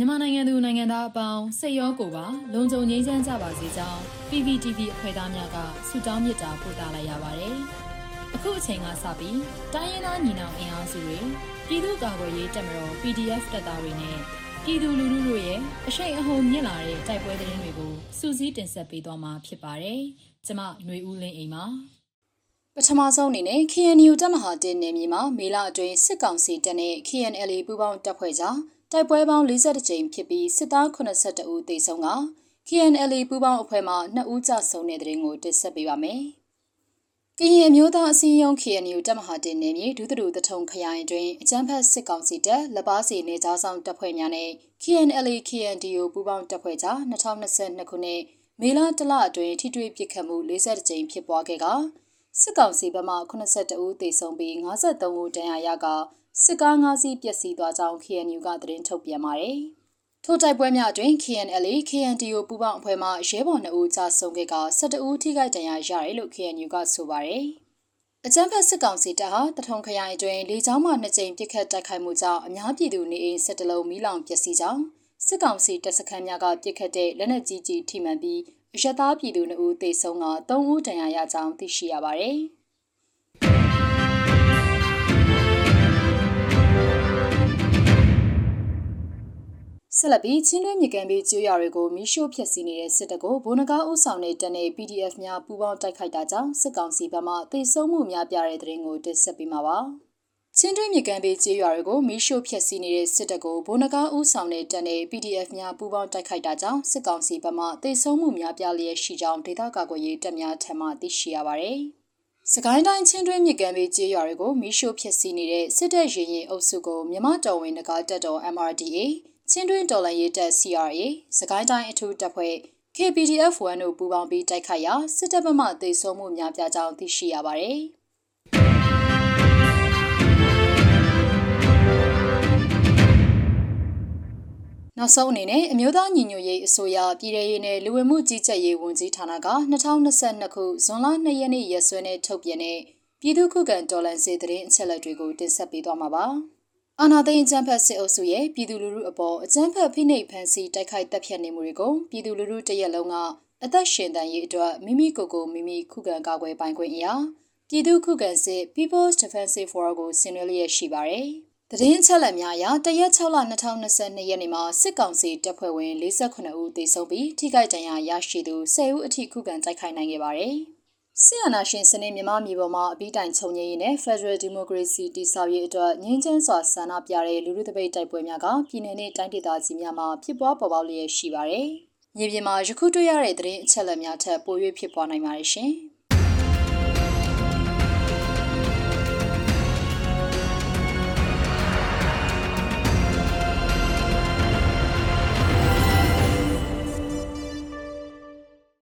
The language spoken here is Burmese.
မြန်မာနိုင်ငံသူနိုင်ငံသားအပေါင်းစိတ်ရောကိုယ်ပါလုံခြုံငြိမ်းချမ်းကြပါစေကြောင်း PPTV အဖွဲ့သားများကဆုတောင်းမေတ္တာပို့သလိုက်ရပါတယ်။အခုအချိန်ကစပြီးတိုင်းရင်းသားညီနောင်အင်အားစုတွေပြည်သူ့ကာကွယ်ရေးတပ်မတော် PDF တပ်သားတွေနဲ့ပြည်သူလူထုတို့ရဲ့အရှိန်အဟုန်မြင့်လာတဲ့တိုက်ပွဲသတင်းတွေကိုစူးစီးတင်ဆက်ပေးသွားမှာဖြစ်ပါတယ်။ကျမຫນွေဦးလင်းအိမ်ပါ။ပထမဆုံးအနေနဲ့ KNU တပ်မဟာတင်နယ်မြေမှာမေလအတွင်းစစ်ကောင်စီတပ်နဲ့ KNLA ပူးပေါင်းတပ်ဖွဲ့ကြား တိုက်ပွဲပေါင်း42ကြိမ်ဖြစ်ပြီးစစ်သား82ဦးသေဆုံးက KNLA ပူးပေါင်းအဖွဲ့မှ2ဦးကြဆုံးတဲ့တဲ့ရင်ကိုတင်ဆက်ပေးပါမယ်။ကရင်အမျိုးသားအစည်းအရုံး KNU တပ်မဟာတင်နယ်မြေဒုသတူတထုံခရိုင်အတွင်းအကြမ်းဖက်စစ်ကောင်စီတပ်လက်ပါစီနေကြားဆောင်တပ်ဖွဲ့များနဲ့ KNLA KNDO ပူးပေါင်းတပ်ဖွဲ့ကြား2022ခုနှစ်မေလတလအတွင်းထိတွေ့ပစ်ခတ်မှု42ကြိမ်ဖြစ်ပွားခဲ့ကစစ်ကောင်စီဘက်မှ82ဦးသေဆုံးပြီး53ဦးဒဏ်ရာရက စစ်ကား5စီးပျက်စီးသွားကြောင်း KNU ကသတင်းထုတ်ပြန်ပါတယ်။ထိုတိုက်ပွဲများအတွင်း KNLA KNDO ပူးပေါင်းအဖွဲ့မှရဲဘော်2ဦးကြာဆုံးခဲ့က12ဦးထိခိုက်ဒဏ်ရာရတယ်လို့ KNU ကဆိုပါတယ်။အကြမ်းဖက်စစ်ကောင်စီတပ်ဟာတထုံခရိုင်အတွင်းလေကြောင်းမှနှစ်ကြိမ်ပစ်ခတ်တိုက်ခိုက်မှုကြောင့်အများပြည်သူနေအိမ်၁၁လုံးမီးလောင်ပျက်စီးကြောင်းစစ်ကောင်စီတပ်စခန်းများကပစ်ခတ်တဲ့လက်နက်ကြီးကြီးထိမှန်ပြီးအရသားပြည်သူ2ဦးသေဆုံးက3ဦးဒဏ်ရာရကြောင်းသိရှိရပါတယ်။ ဆက်လက်ပြီးချင်းတွင်းမြေကန်ပြီးကျွေးရတွေကိုမီးရှို့ဖျက်ဆီးနေတဲ့စစ်တပ်ကိုဘုံနဂါဥဆောင်တဲ့တပ်နဲ့ PDF များပူးပေါင်းတိုက်ခိုက်တာကြောင့်စစ်ကောင်စီဘက်မှတေဆုံးမှုများပြတဲ့တဲ့ရင်ကိုတင်ဆက်ပေးမှာပါ။ချင်းတွင်းမြေကန်ပြီးကျွေးရတွေကိုမီးရှို့ဖျက်ဆီးနေတဲ့စစ်တပ်ကိုဘုံနဂါဥဆောင်တဲ့တပ်နဲ့ PDF များပူးပေါင်းတိုက်ခိုက်တာကြောင့်စစ်ကောင်စီဘက်မှတေဆုံးမှုများပြလျက်ရှိကြောင်းဒေသကာကွယ်ရေးတပ်များထံမှသိရှိရပါတယ်။စကိုင်းတိုင်းချင်းတွင်းမြေကမ်းဘေးကျေးရွာတွေကိုမီးရှို့ဖျက်ဆီးနေတဲ့စစ်တပ်ရင်ရင်အုပ်စုကိုမြမတော်ဝင်နဂါတက်တော် MRDA ချင်းတွင်းတော်လှန်ရေးတပ် CRA စကိုင်းတိုင်းအထူးတပ်ဖွဲ့ KPDF 1 တို့ပူးပေါင်းပြီးတိုက်ခိုက်ရာစစ်တပ်ဘက်မှသေဆုံးမှုများပြားကြောင်းသိရှိရပါတယ်။နောက်ဆုံးအနေနဲ့အမျိုးသားညီညွတ်ရေးအစိုးရပြည်ထရေးနဲ့လူဝင်မှုကြီးကြပ်ရေးဝန်ကြီးဌာနက2022ခုဇွန်လ2ရက်နေ့ရက်စွဲနဲ့ထုတ်ပြန်တဲ့ပြည်သူ့ခုခံတော်လှန်ရေးသတင်းအချက်အလက်တွေကိုတင်ဆက်ပေးသွားမှာပါ။ အာနာသိန်းအကြမ်းဖက်စစ်အုပ်စုရဲ့ပြည်သူလူထုအပေါ်အကြမ်းဖက်ဖိနှိပ်ဖန်ဆီးတိုက်ခိုက်တပ်ဖြတ်နေမှုတွေကိုပြည်သူလူထုတရက်လုံးကအသက်ရှင်တန်ရေးအတွက်မိမိကိုယ်ကိုမိမိခုခံကာကွယ်ပိုင်ခွင့်အရာပြည်သူခုခံစစ် People's Defensive Forum ကိုဆင်နွှဲလျက်ရှိပါတယ်။တည်င်းချက်လက်များအရတရက်6လ2022ရက်နေ့မှာစစ်ကောင်စီတပ်ဖွဲ့ဝင်48ဦးသေဆုံးပြီးထိခိုက်ဒဏ်ရာရရှိသူ10ဦးအထိခုခံတိုက်ခိုက်နိုင်ခဲ့ပါတယ်။ ဆီယနာရှင်စနစ်မြမမြေပေါ်မှာအပြီးတိုင်ချုပ်ငြိမ်းရေးနဲ့ Federal Democracy တည်ဆောက်ရေးအတွက်ငြင်းချမ်းစွာဆန္ဒပြတဲ့လူလူတပိတ်တိုက်ပွဲများကပြည်내နဲ့တိုင်းဒေသကြီးများမှာဖြစ်ပွားပေါ်ပေါက်လျက်ရှိပါတယ်။မြေပြင်မှာယခုတွေ့ရတဲ့သတင်းအချက်အလက်များထက်ပို၍ဖြစ်ပွားနိုင်ပါတယ်ရှင်။